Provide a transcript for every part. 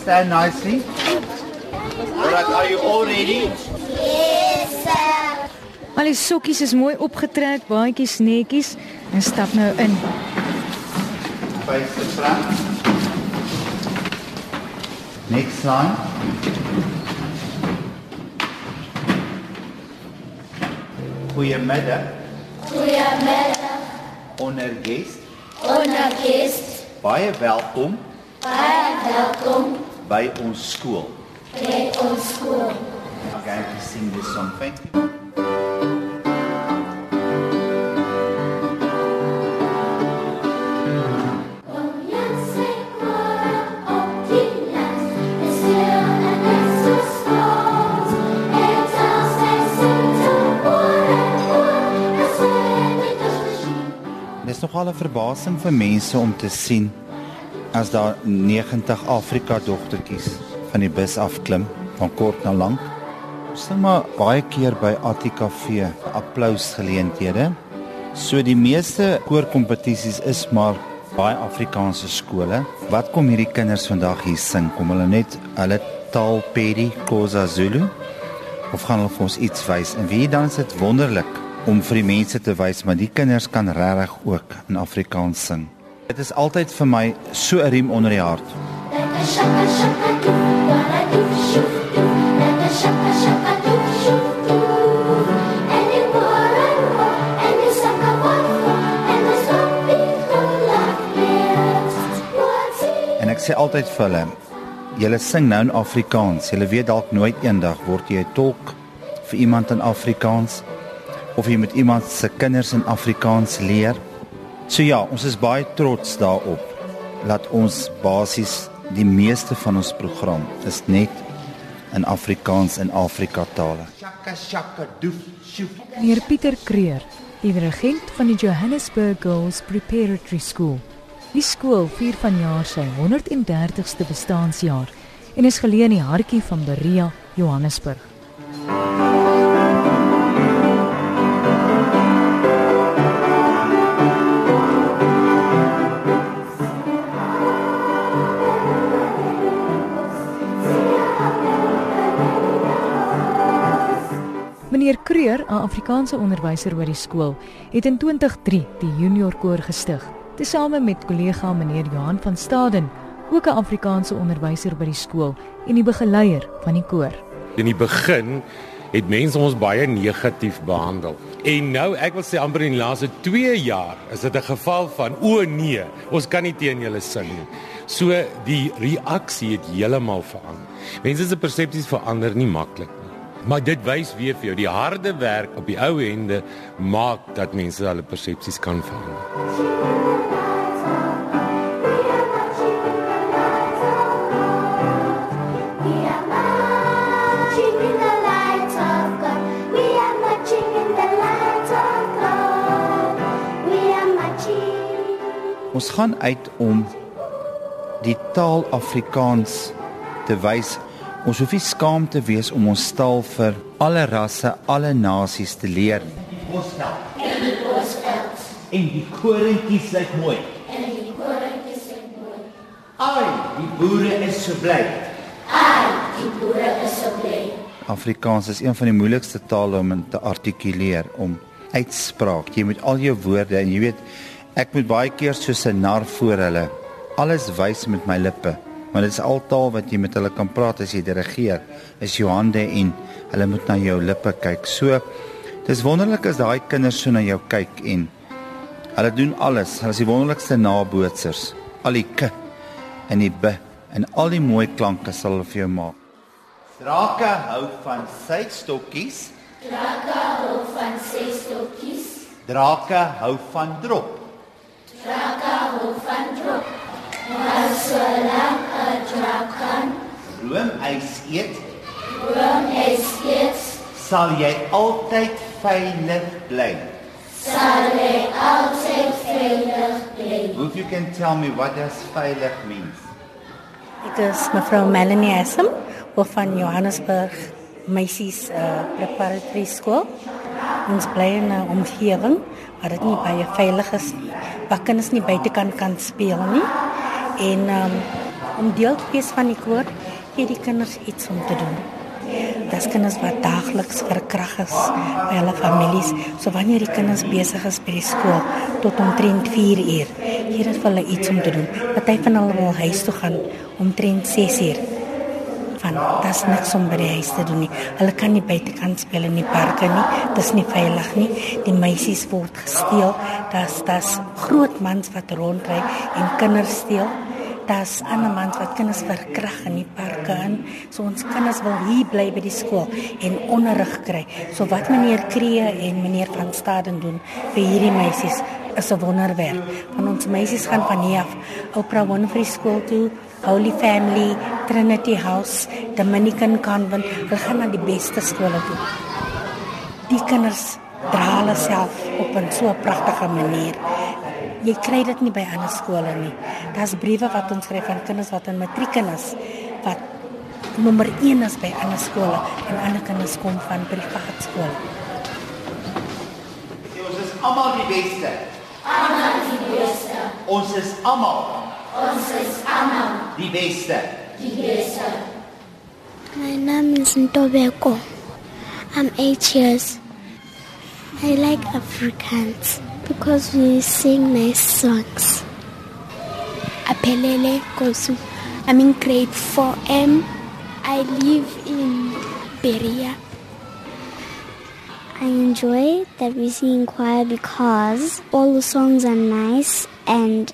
stand nicely. Alright, are you all ready? Al die sokkies is mooi opgetrek, baadjies netjies en stap nou in. Face the front. Next line. Goeiemiddag. Goeiemiddag, Ondergest. ondergest. Baie welkom Baie welkom by ons skool. by ons skool. I'm going to sing this song. Thank you. Nogal 'n verbasing vir mense om te sien as daar 90 Afrika dogtertjies van die bus afklim van kort na lank. Ons sien maar baie keer by ATKV applausgeleenthede. So die meeste koorkompetisies is maar baie Afrikaanse skole. Wat kom hierdie kinders vandag hier sing? Kom hulle net hulle taal Pedi, Khoza Zulu of gaan hulle vir ons iets wys? En wie dan is dit wonderlik om vir die mense te wys maar die kinders kan regtig ook in Afrikaans sing. Dit is altyd vir my so 'n riem onder die hart. En ek sê altyd vir hulle, julle sing nou in Afrikaans. Julle weet dalk nooit eendag word jy 'n tolk vir iemand in Afrikaans of jy met iemand se kinders in Afrikaans leer. So ja, ons is baie trots daarop dat ons basies die meeste van ons program is net in Afrikaans en Afrika tale. Shaka shaka doef shoef. Meneer Pieter Kreer, die regent van die Johannesburg Girls Preparatory School. Die skool vier vanjaar sy 130ste bestaanjaar en is geleë in die hartjie van Berea, Johannesburg. 'n Afrikaanse onderwyser by die skool, het in 2003 die junior koor gestig, tesame met kollega meneer Johan van Staden, ook 'n Afrikaanse onderwyser by die skool en die begeleier van die koor. In die begin het mense ons baie negatief behandel. En nou, ek wil sê amper in die laaste 2 jaar is dit 'n geval van o nee, ons kan nie teen julle sing nie. So die reaksie het heeltemal verander. Mense se persepsies verander nie maklik. Maar dit wys weer vir jou die harde werk op die ou ende maak dat mense hulle persepsies kan verander. We are marching in the light of God. We are marching in the light of God. We are marching. Ons gaan uit om die taal Afrikaans te wys. Ons hoef nie skaam te wees om ons taal vir alle rasse, alle nasies te leer. Bosveld. En die bosveld. En die koringkies lyk mooi. En die koringkies is mooi. Ai, die boere is so bly. Die boere is so bly. Afrikaans is een van die moeilikste tale om te artikuleer, om uitspraak. Jy moet al jou woorde en jy weet ek moet baie keer soos 'n nar voor hulle alles wys met my lippe. Maar dit is al taal wat jy met hulle kan praat as jy dirigeer. Is jou hande en hulle moet na jou lippe kyk. So dis wonderlik as daai kinders so na jou kyk en hulle doen alles. Hulle is die wonderlikste nabootsers. Al die k en die b en al die mooi klanke sal hulle vir jou maak. Drake hou van sy stokkies. Drake hou van ses stokkies. Drake hou van drop. Drake hou van drop. Maar solank 'n draak kan, Roomys eet, room hy steeds, sal jy altyd veilig bly. sal hy altyd veilig bly. If you can tell me what does veilig means? Ek is mevrou Melanie hoof van Johannesburg Meisies uh, Preparatory School. Ons bly in 'n omgewing waar dit nie baie veilig is nie. Waar kinders nie buitekant kan speel nie. En um, om deel te wees van die koor, gee die kinders iets om te doen. Dis kinders wat daagliks verkrag is by hulle families. So wanneer die kinders besig is by die skool tot omtrent 4 uur, hier is hulle iets om te doen. Party van hulle wil huis toe gaan omtrent 6 uur. Van dis niks om by die huis te doen nie. Hulle kan nie buitekant speel in die parke nie. Dis nie veilig nie. Die meisies word gesteel. Daar's daar's groot mans wat rondry en kinders steel. Daar's ander mans wat kinders verkrag in die parke in. So ons kinders wil hier bly by die skool en onderrig kry. So wat meneer Kree en meneer van Staden doen vir hierdie meisies is 'n wonderwerk. Van ons meisies gaan van hier af Oprah Winfrey skool toe, Holy Family, Trinity House, Dominican Convent. Hulle gaan na die beste skole toe. Die kinders dra hulle self op 'n so pragtige manier. Jy kry dit nie by ander skole nie. Daar's briewe wat ons skryf van kinders wat in matriek is wat nommer 1 is by ander skole en ander kinders kom van privaat skole. Ons is almal die beste. Almal die beste. Ons is almal. Ons is almal die beste. My name is Ntobeko. I'm eight years. I like Africans because we sing nice songs. Apelele Kosu. I'm in grade 4M. I live in Beria. I enjoy that we sing in choir because all the songs are nice and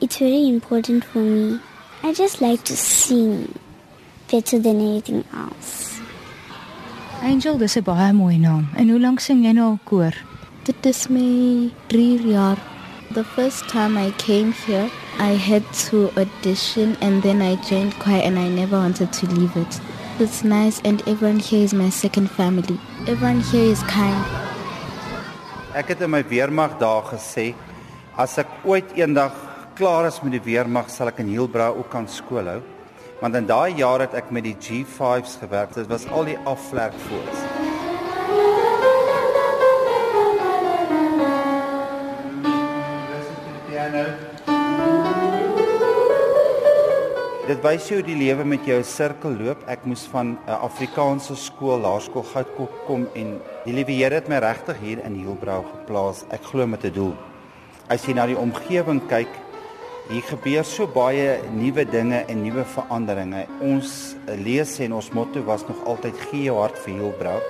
it's very important for me. I just like to sing better than anything else. Angel, dis 'n baie mooi naam. En hoe lank sing jy nou koor? Dit is my 3 jaar. The first time I came here, I had to audition and then I joined choir and I never wanted to leave it. It's nice and everyone here is my second family. Everyone here is kind. Ek het in my weermag daar gesê as ek ooit eendag klaar is met die weermag sal ek in Hielbrau ook kan skool hou. Want in daai jaar het ek met die G5s gewerk. Dit was al die afvlekvoels. Dit wys jou die lewe met jou sirkel loop. Ek moes van 'n Afrikaanse skool, laerskool Goudkop kom en die liewe Here het my regtig hier in Hielbrau geplaas. Ek glo met 'n doel. As jy na die omgewing kyk, hier gebeur so baie nuwe dinge en nuwe veranderinge. Ons lees en ons motto was nog altyd gee jou hart vir Hielbrau.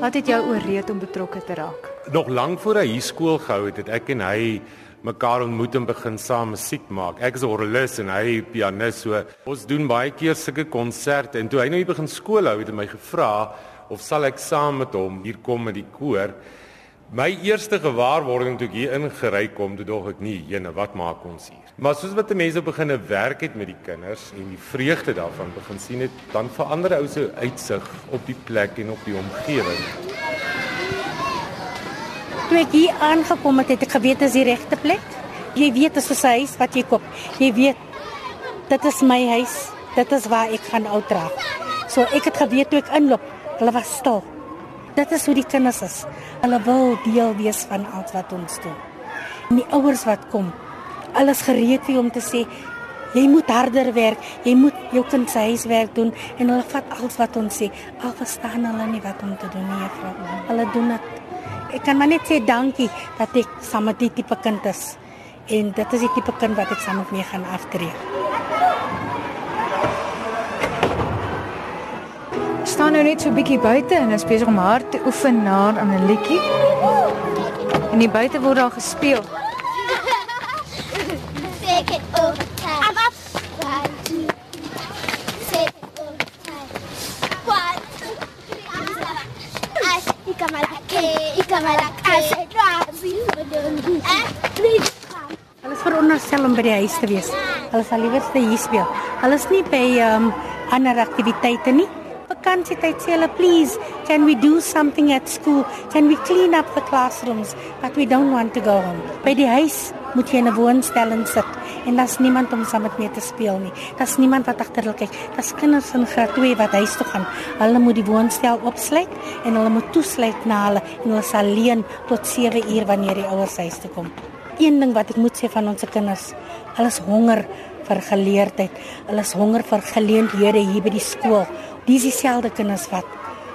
Wat het jou ooreed om betrokke te raak? Nog lank voor hy skool gehou het, het ek en hy mekaar ontmoet en begin saam musiek maak. Ek is 'n orgelis en hy pianis. So ons doen baie keer sulke konserte en toe hy nou hier begin skool hou, het hy my gevra of sal ek saam met hom hier kom met die koor. My eerste gewaarwording toe ek hier ingery kom, toe dog ek nee, jene, wat maak ons hier? Maar soos wat die mense begin werk het met die kinders en die vreugde daarvan begin sien het, dan verander ou se uitsig op die plek en op die omgewing. Toe ek hier aangekom het, het ek geweet dis die regte plek. Jy weet is 'n huis wat jy koop. Jy weet dit is my huis. Dit is waar ek gaan uitdra. So ek het geweet toe ek inloop, hulle was stil. Dit is hoe die kinders is. Hulle wil deel wees van alles wat ons doen. En die ouers wat kom, alles gereed vir om te sê jy moet harder werk, jy moet jou kind se huiswerk doen en hulle vat alles wat ons sê. Al verstaan hulle nie wat om te doen nie, juffrou. Hulle doen dit. Ek kan maar net sê dankie dat ek saam met die tipe kind is. En dit is die tipe kind wat ek saam met mee gaan aftree. Staan nou net so 'n bietjie buite en is besig om hard te oefen na 'n liedjie. En die buite word daar gespeel. Take it over time. I'm up. One, two, take it over time. One, two, three, Ikamalake. As razi, eh, three. Hulle is veronderstel om by die huis te wees. Hulle sal liewer hier speel. Hulle is nie by um ander aktiwiteite nie. Vakansietyd sê hulle, "Please, can we do something at school? Can we clean up the classrooms?" But we don't want to go home. By die huis moet jy in 'n woonstelling sit en daar's niemand om saam met mee te speel nie. Daar's niemand wat agter hulle kyk. Daar's kinders in graad 2 wat huis toe gaan. Hulle moet die woonstel oopsluit en hulle moet toesluit na hulle en hulle sal leen tot 7 uur wanneer die ouers huis toe kom. een ding wat ek moet sê van ons kinders, hulle is honger vir geleerdheid. Hulle is honger vir geleenthede hier by die skool. Dis dieselfde kinders wat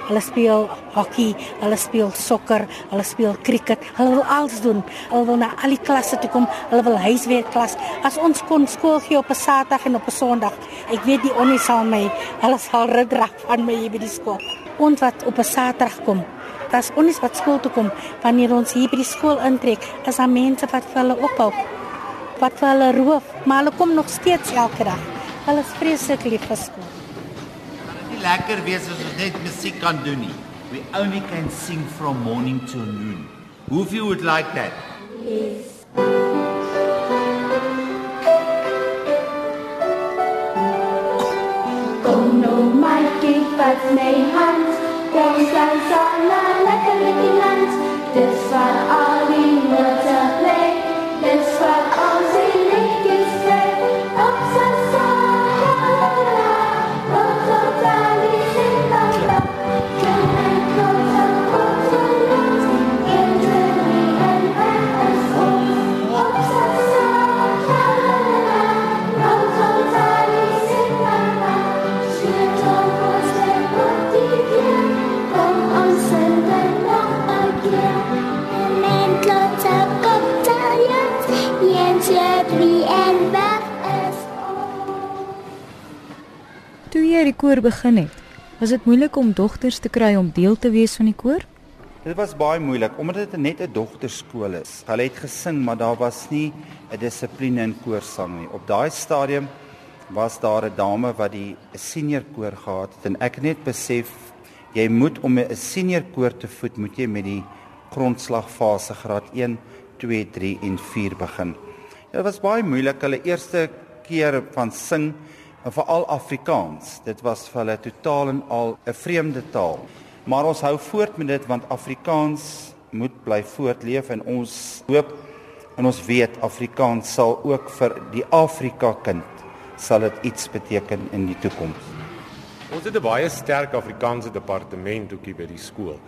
Hulle speel hokkie, hulle speel sokker, hulle speel cricket. Hulle wil alles doen. Hulle wil na al die klasse toe kom. Hulle wil huiswerk klas. As ons kon skool gee op 'n Saterdag en op 'n Sondag, ek weet die onnie sal my, hulle sal rugdrag van my hier by die skool. Ons wat op 'n Saterdag kom, Das ons wat skool toe kom, wanneer ons hier by die skool intrek, is daar mense wat vir hulle ophou. Wat vir hulle roof, maar hulle kom nog steeds elke dag. Hulle is vreeslik lief vir skool. Lekker wees as ons net musiek kan doen nie. We only can sing from morning till noon. Who of you would like that? Kom nou kind vat my hand Kom saam lekker in die land Dis waar al die note Toe jy die koor begin het, was dit moeilik om dogters te kry om deel te wees van die koor? Dit was baie moeilik omdat dit net 'n dogterskool is. Hulle het gesing, maar daar was nie 'n dissipline in koorsang nie. Op daai stadium was daar 'n dame wat die senior koor gehad het en ek het net besef jy moet om 'n senior koor te voed, moet jy met die grondslagfase graad 1, 2, 3 en 4 begin. Dit was baie moeilik hulle eerste keer van sing en veral Afrikaans. Dit was vir hulle totaal en al 'n vreemde taal. Maar ons hou voort met dit want Afrikaans moet bly voortleef en ons hoop en ons weet Afrikaans sal ook vir die Afrika kind sal dit iets beteken in die toekoms. Ons het 'n baie sterk Afrikaanse departement ook hier by die skool.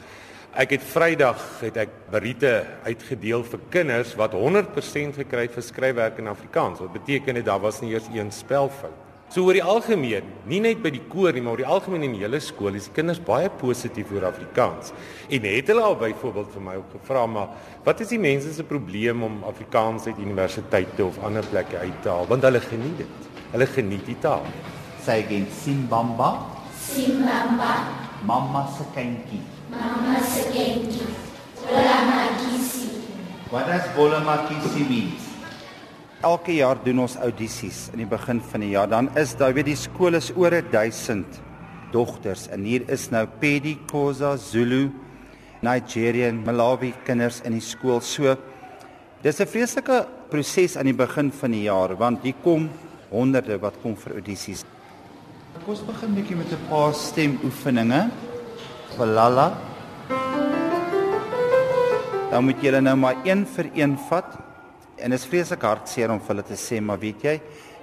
Ek het Vrydag het ek beriete uitgedeel vir kinders wat 100% gekry het vir skryfwerk in Afrikaans. Wat beteken dit daar was nie eers een spelfout. So oor die algemeen, nie net by die koor nie, maar oor die algemeen in die hele skool is die kinders baie positief oor Afrikaans. En het hulle al byvoorbeeld vir my ook gevra maar wat is die mense se probleem om Afrikaans uit universiteite of ander plekke uit te haal want hulle geniet dit. Hulle geniet die taal. Sê again Simbamba, Simbamba, mamma se kindjie. mama se kindjie Ola magisi Wat is Bolamakisi means? Elke jaar doen ons audisies in die begin van die jaar. Dan is daar weet die skool is oor 1000 dogters en hier is nou Pedi, Khoza, Zulu, Nigerian, Malawi kinders in die skool. So dis 'n vreeslike proses aan die begin van die jaar want hier kom honderde wat kom vir audisies. Kom ons begin bietjie met 'n paar stemoefeninge. Vir Lala. Dan moet julle nou maar een vir een vat. En dit is vreeslik hartseer om vir hulle te sê, maar weet jy,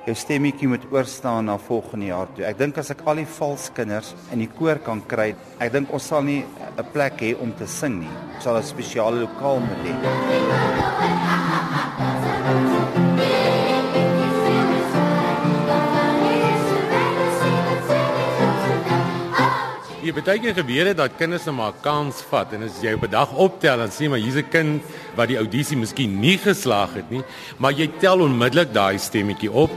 jou stemmetjie moet oorstaan na volgende jaar toe. Ek dink as ek al die vals kinders in die koor kan kry, ek dink ons sal nie 'n plek hê om te sing nie. Ons sal 'n spesiale lokaal moet hê. Baie keer gebeur dit dat kinders net maar 'n kans vat en as jy op 'n dag optel en sien maar hier's 'n kind wat die audisie miskien nie geslaag het nie, maar jy tel onmiddellik daai stemmetjie op.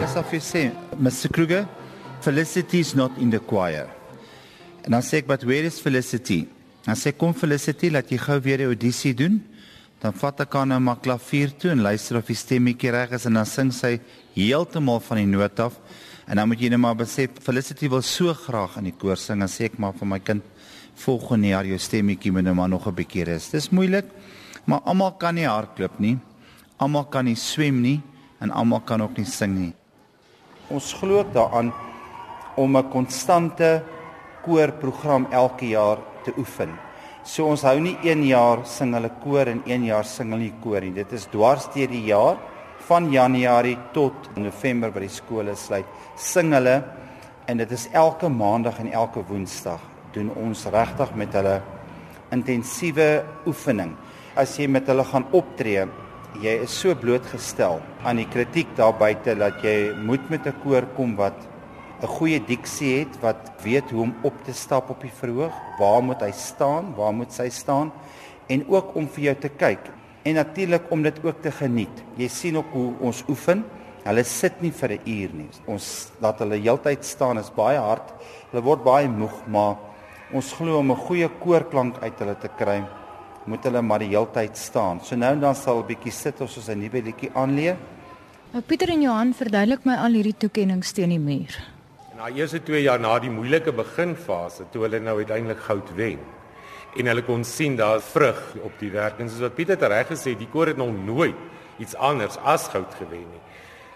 Dis of jy sê, Mr. Kruger, Felicity is not in the choir. En dan sê ek, "But where is Felicity?" Dan sê kom Felicity, laat jy gou weer die audisie doen. Dan vat ek haar nou maar klavier toe en luister of die stemmetjie reg is en dan sing sy heeltemal van die noot af. En dan moet jy net maar besef Felicity wil so graag in die koor sing en sê ek maar vir my kind volgende jaar jou stemmetjie moet nou maar nog 'n bietjie rus. Dis moeilik, maar almal kan nie hardloop nie. Almal kan nie swem nie en almal kan ook nie sing nie. Ons glo daaraan om 'n konstante koorprogram elke jaar te oefen. So ons hou nie een jaar sing hulle koor en een jaar sing hulle nie koor nie. Dit is dwars deur die jaar van Januarie tot November by die skole sluit. Sing hulle en dit is elke maandag en elke woensdag doen ons regtig met hulle intensiewe oefening. As jy met hulle gaan optree, jy is so blootgestel aan die kritiek daar buite dat jy moet met 'n koor kom wat 'n goeie diksie het, wat weet hoe om op te stap op die verhoog, waar moet hy staan, waar moet sy staan en ook om vir jou te kyk en natuurlik om dit ook te geniet. Jy sien ook hoe ons oefen. Hulle sit nie vir 'n uur nie. Ons laat hulle heeltyd staan. Is baie hard. Hulle word baie moeg, maar ons glo om 'n goeie koorklank uit hulle te kry, moet hulle maar die heeltyd staan. So nou en dan sal 'n bietjie sit of ons 'n nuwe liedjie aanleer. Nou Pieter en Johan verduidelik my al hierdie toekenninge teen die muur. En na eerste 2 jaar na die moeilike beginfase toe hulle nou uiteindelik goud wen en hulle kon sien daar vrug op die werk en soos wat Pieter reg gesê die koor het nog nooit iets anders as goud gewen nie.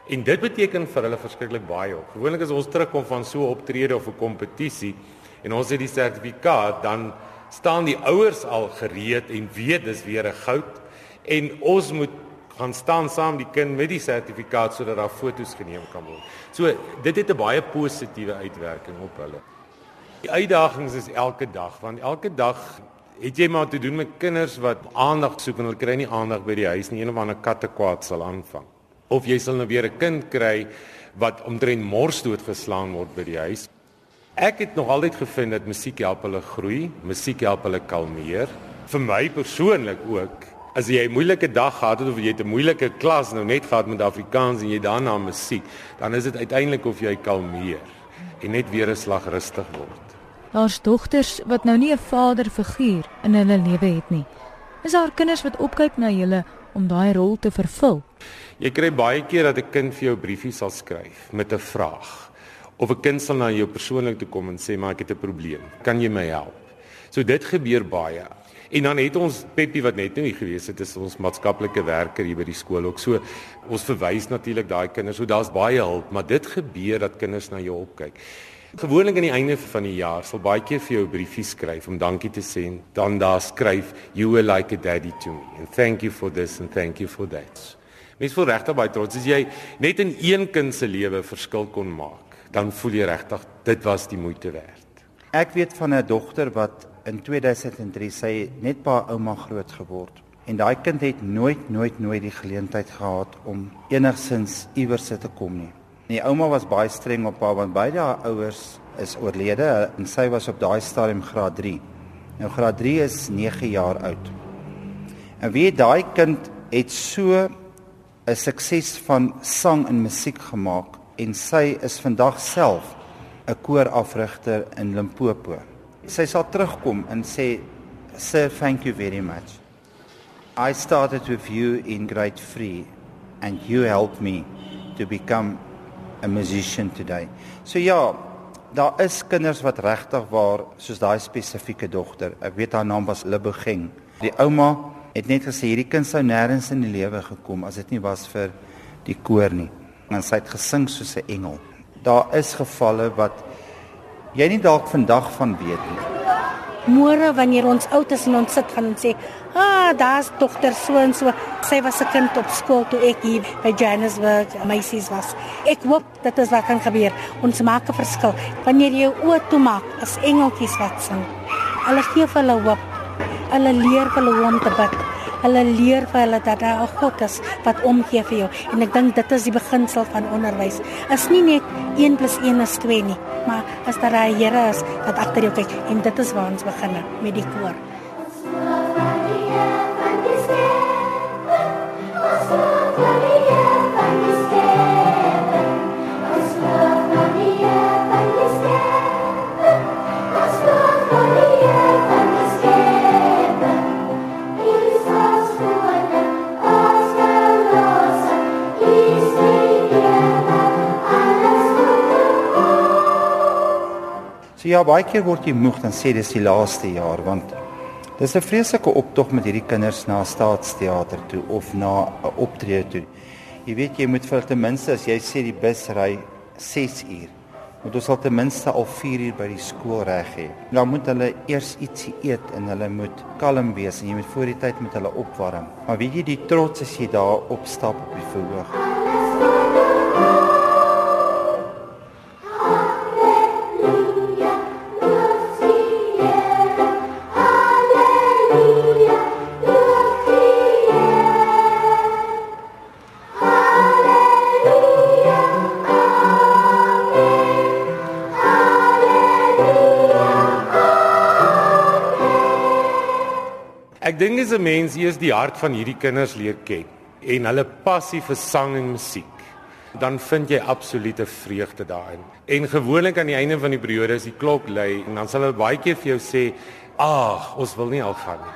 En dit beteken vir hulle verskriklik baie op. Gewoonlik as ons terugkom van so 'n optrede of 'n kompetisie en ons het die sertifikaat, dan staan die ouers al gereed en weet dis weer 'n goud en ons moet gaan staan saam die kind met die sertifikaat sodat daar foto's geneem kan word. So dit het 'n baie positiewe uitwerking op hulle. Die uitdagings is elke dag want elke dag het jy maar te doen met kinders wat aandag soek en hulle kry nie aandag by die huis nie, een of ander kattekwaad sal aanvang. Of jy sal nou weer 'n kind kry wat omtrent mors dood geslaan word by die huis. Ek het nog altyd gevind dat musiek help hulle groei, musiek help hulle kalmeer. Vir my persoonlik ook. As jy 'n moeilike dag gehad het of jy 'n moeilike klas nou net gehad met Afrikaans en jy daarna musiek, dan is dit uiteindelik of jy kalmeer en net weer 'n slag rustig word. Daar's dogters wat nou nie 'n vaderfiguur in hulle lewe het nie. Is daar kinders wat opkyk na julle om daai rol te vervul? Jy kry baie keer dat 'n kind vir jou briefie sal skryf met 'n vraag. Of 'n kind sal na jou persoonlik toe kom en sê maar ek het 'n probleem. Kan jy my help? So dit gebeur baie. En dan het ons Peppie wat net nou hier gewees het, is ons maatskaplike werker hier by die skool ook. So ons verwys natuurlik daai kinders. So daar's baie hulp, maar dit gebeur dat kinders na jou opkyk. Gewoonlik aan die einde van die jaar sal baie keer vir jou 'n briefie skryf om dankie te sê. en Dan daar skryf you were like a daddy to me and thank you for this and thank you for that. Mens voel regtig baie trots as jy net in een kind se lewe verskil kon maak. Dan voel jy regtig dit was die moeite werd. Ek weet van 'n dogter wat in 2003 sy net haar ouma groot geword. En daai kind het nooit nooit nooit die geleentheid gehad om enigsins iewers te kom nie. Die ouma was baie streng op haar want beide haar ouers is oorlede en sy was op daai stadium graad 3. Nou graad 3 is 9 jaar oud. En wie daai kind het so 'n sukses van sang en musiek gemaak en sy is vandag self 'n koorafrigter in Limpopo. Sy sal terugkom en sê Sir, thank you very much. I started with you in grade 3 and you helped me to become a musician today. So ja, daar is kinders wat regtig waar soos daai spesifieke dogter. Ek weet haar naam was Libogeng. Die ouma het net gesê hierdie kind sou nêrens in die lewe gekom as dit nie was vir die koor nie. En sy het gesing soos 'n engel. Daar is gevalle wat jy nie dalk vandag van weet nie. Môre wanneer ons oud is en ons sit gaan ons sê, "Ah, daar's dogter so en so. Sy was 'n kind op skool toe ek hier by Johannesburg meisies was." Ek hoop dit is wat kan gebeur. Ons maak 'n verskil. Wanneer jy jou oë toemaak, is engeltjies wat sing. Hulle gee vir hulle hoop. Hulle leer vir hulle hoe om te bid. Hulle leer vir hulle dat daar 'n God is wat omgee vir jou. En ek dink dit is die beginsel van onderwys. Is nie net 1 + 1 is 2 nie, maar as daar 'n Here is wat agter jou kyk en dit is waar ons begin met die koor. Ja, baie keer word jy moeg dan sê dis die laaste jaar want dis 'n vreeslike optog met hierdie kinders na staatsteater toe of na 'n optrede toe. Jy weet jy moet vir ten minste as jy sê die bus ry 6 uur, moet ons al ten minste al 4 uur by die skool reg hê. Dan moet hulle eers ietsie eet en hulle moet kalm wees en jy moet voor die tyd met hulle opwarm. Maar weet jy die trots as jy daar opstap op die verhoog. Ek dink as 'n mens eers die hart van hierdie kinders leer ken en hulle passie vir sang en musiek, dan vind jy absolute vreugde daarin. En gewoonlik aan die einde van die periode as die klok lui en dan sal hulle baie keer vir jou sê, "Ag, ons wil nie al gaan nie."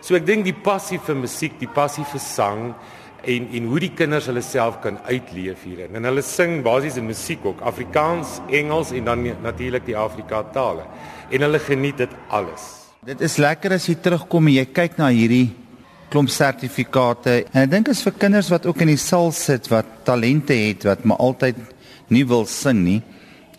So ek dink die passie vir musiek, die passie vir sang en en hoe die kinders hulle self kan uitleef hierin. En hulle sing basies in musiek ook Afrikaans, Engels en dan natuurlik die Afrika tale. En hulle geniet dit alles. Dit is lekker as jy terugkom en jy kyk na hierdie klomp sertifikate. En ek dink is vir kinders wat ook in die saal sit wat talente het wat maar altyd nie wil sing nie,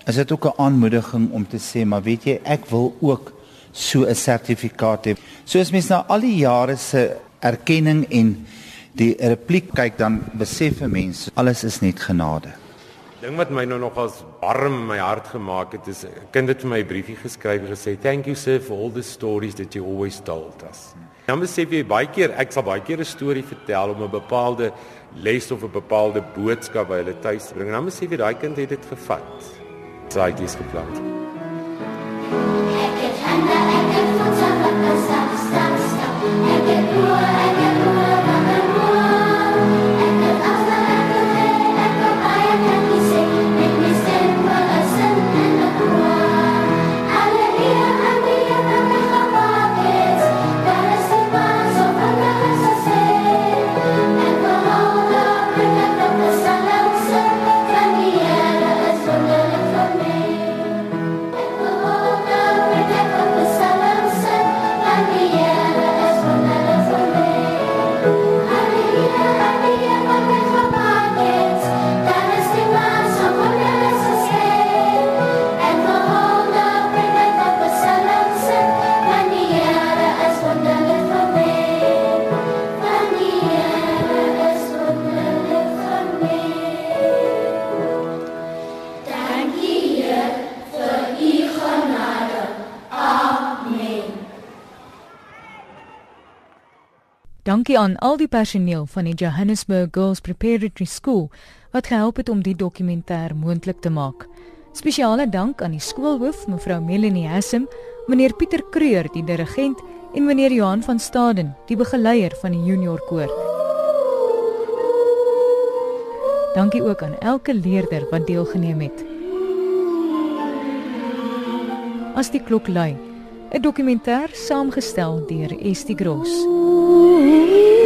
is dit ook 'n aanmoediging om te sê, maar weet jy, ek wil ook so 'n sertifikaat hê. So as mens na al die jare se erkenning en die repliek kyk dan besef 'n mens alles is net genade. Ding wat my nou nogals warm in my hart gemaak het is 'n kind het vir my 'n briefie geskryf en gesê thank you sir for all the stories that you always told us. Dan besef jy baie keer ek sal baie keer 'n storie vertel om 'n bepaalde les of 'n bepaalde boodskap by hulle tuis te bring. En dan besef jy daai kind het dit gevat. Saadjies geplant. Ek het Dankie aan al die personeel van die Johannesburg Girls Preparatory School wat gehelp het om die dokumentêr moontlik te maak. Spesiale dank aan die skoolhoof, mevrou Melanie Hassem, meneer Pieter Kreur, die dirigent, en meneer Johan van Staden, die begeleier van die junior koor. Dankie ook aan elke leerder wat deelgeneem het. As die klok lui, 'n dokumentêr saamgestel deur Estie Gross. Ooh.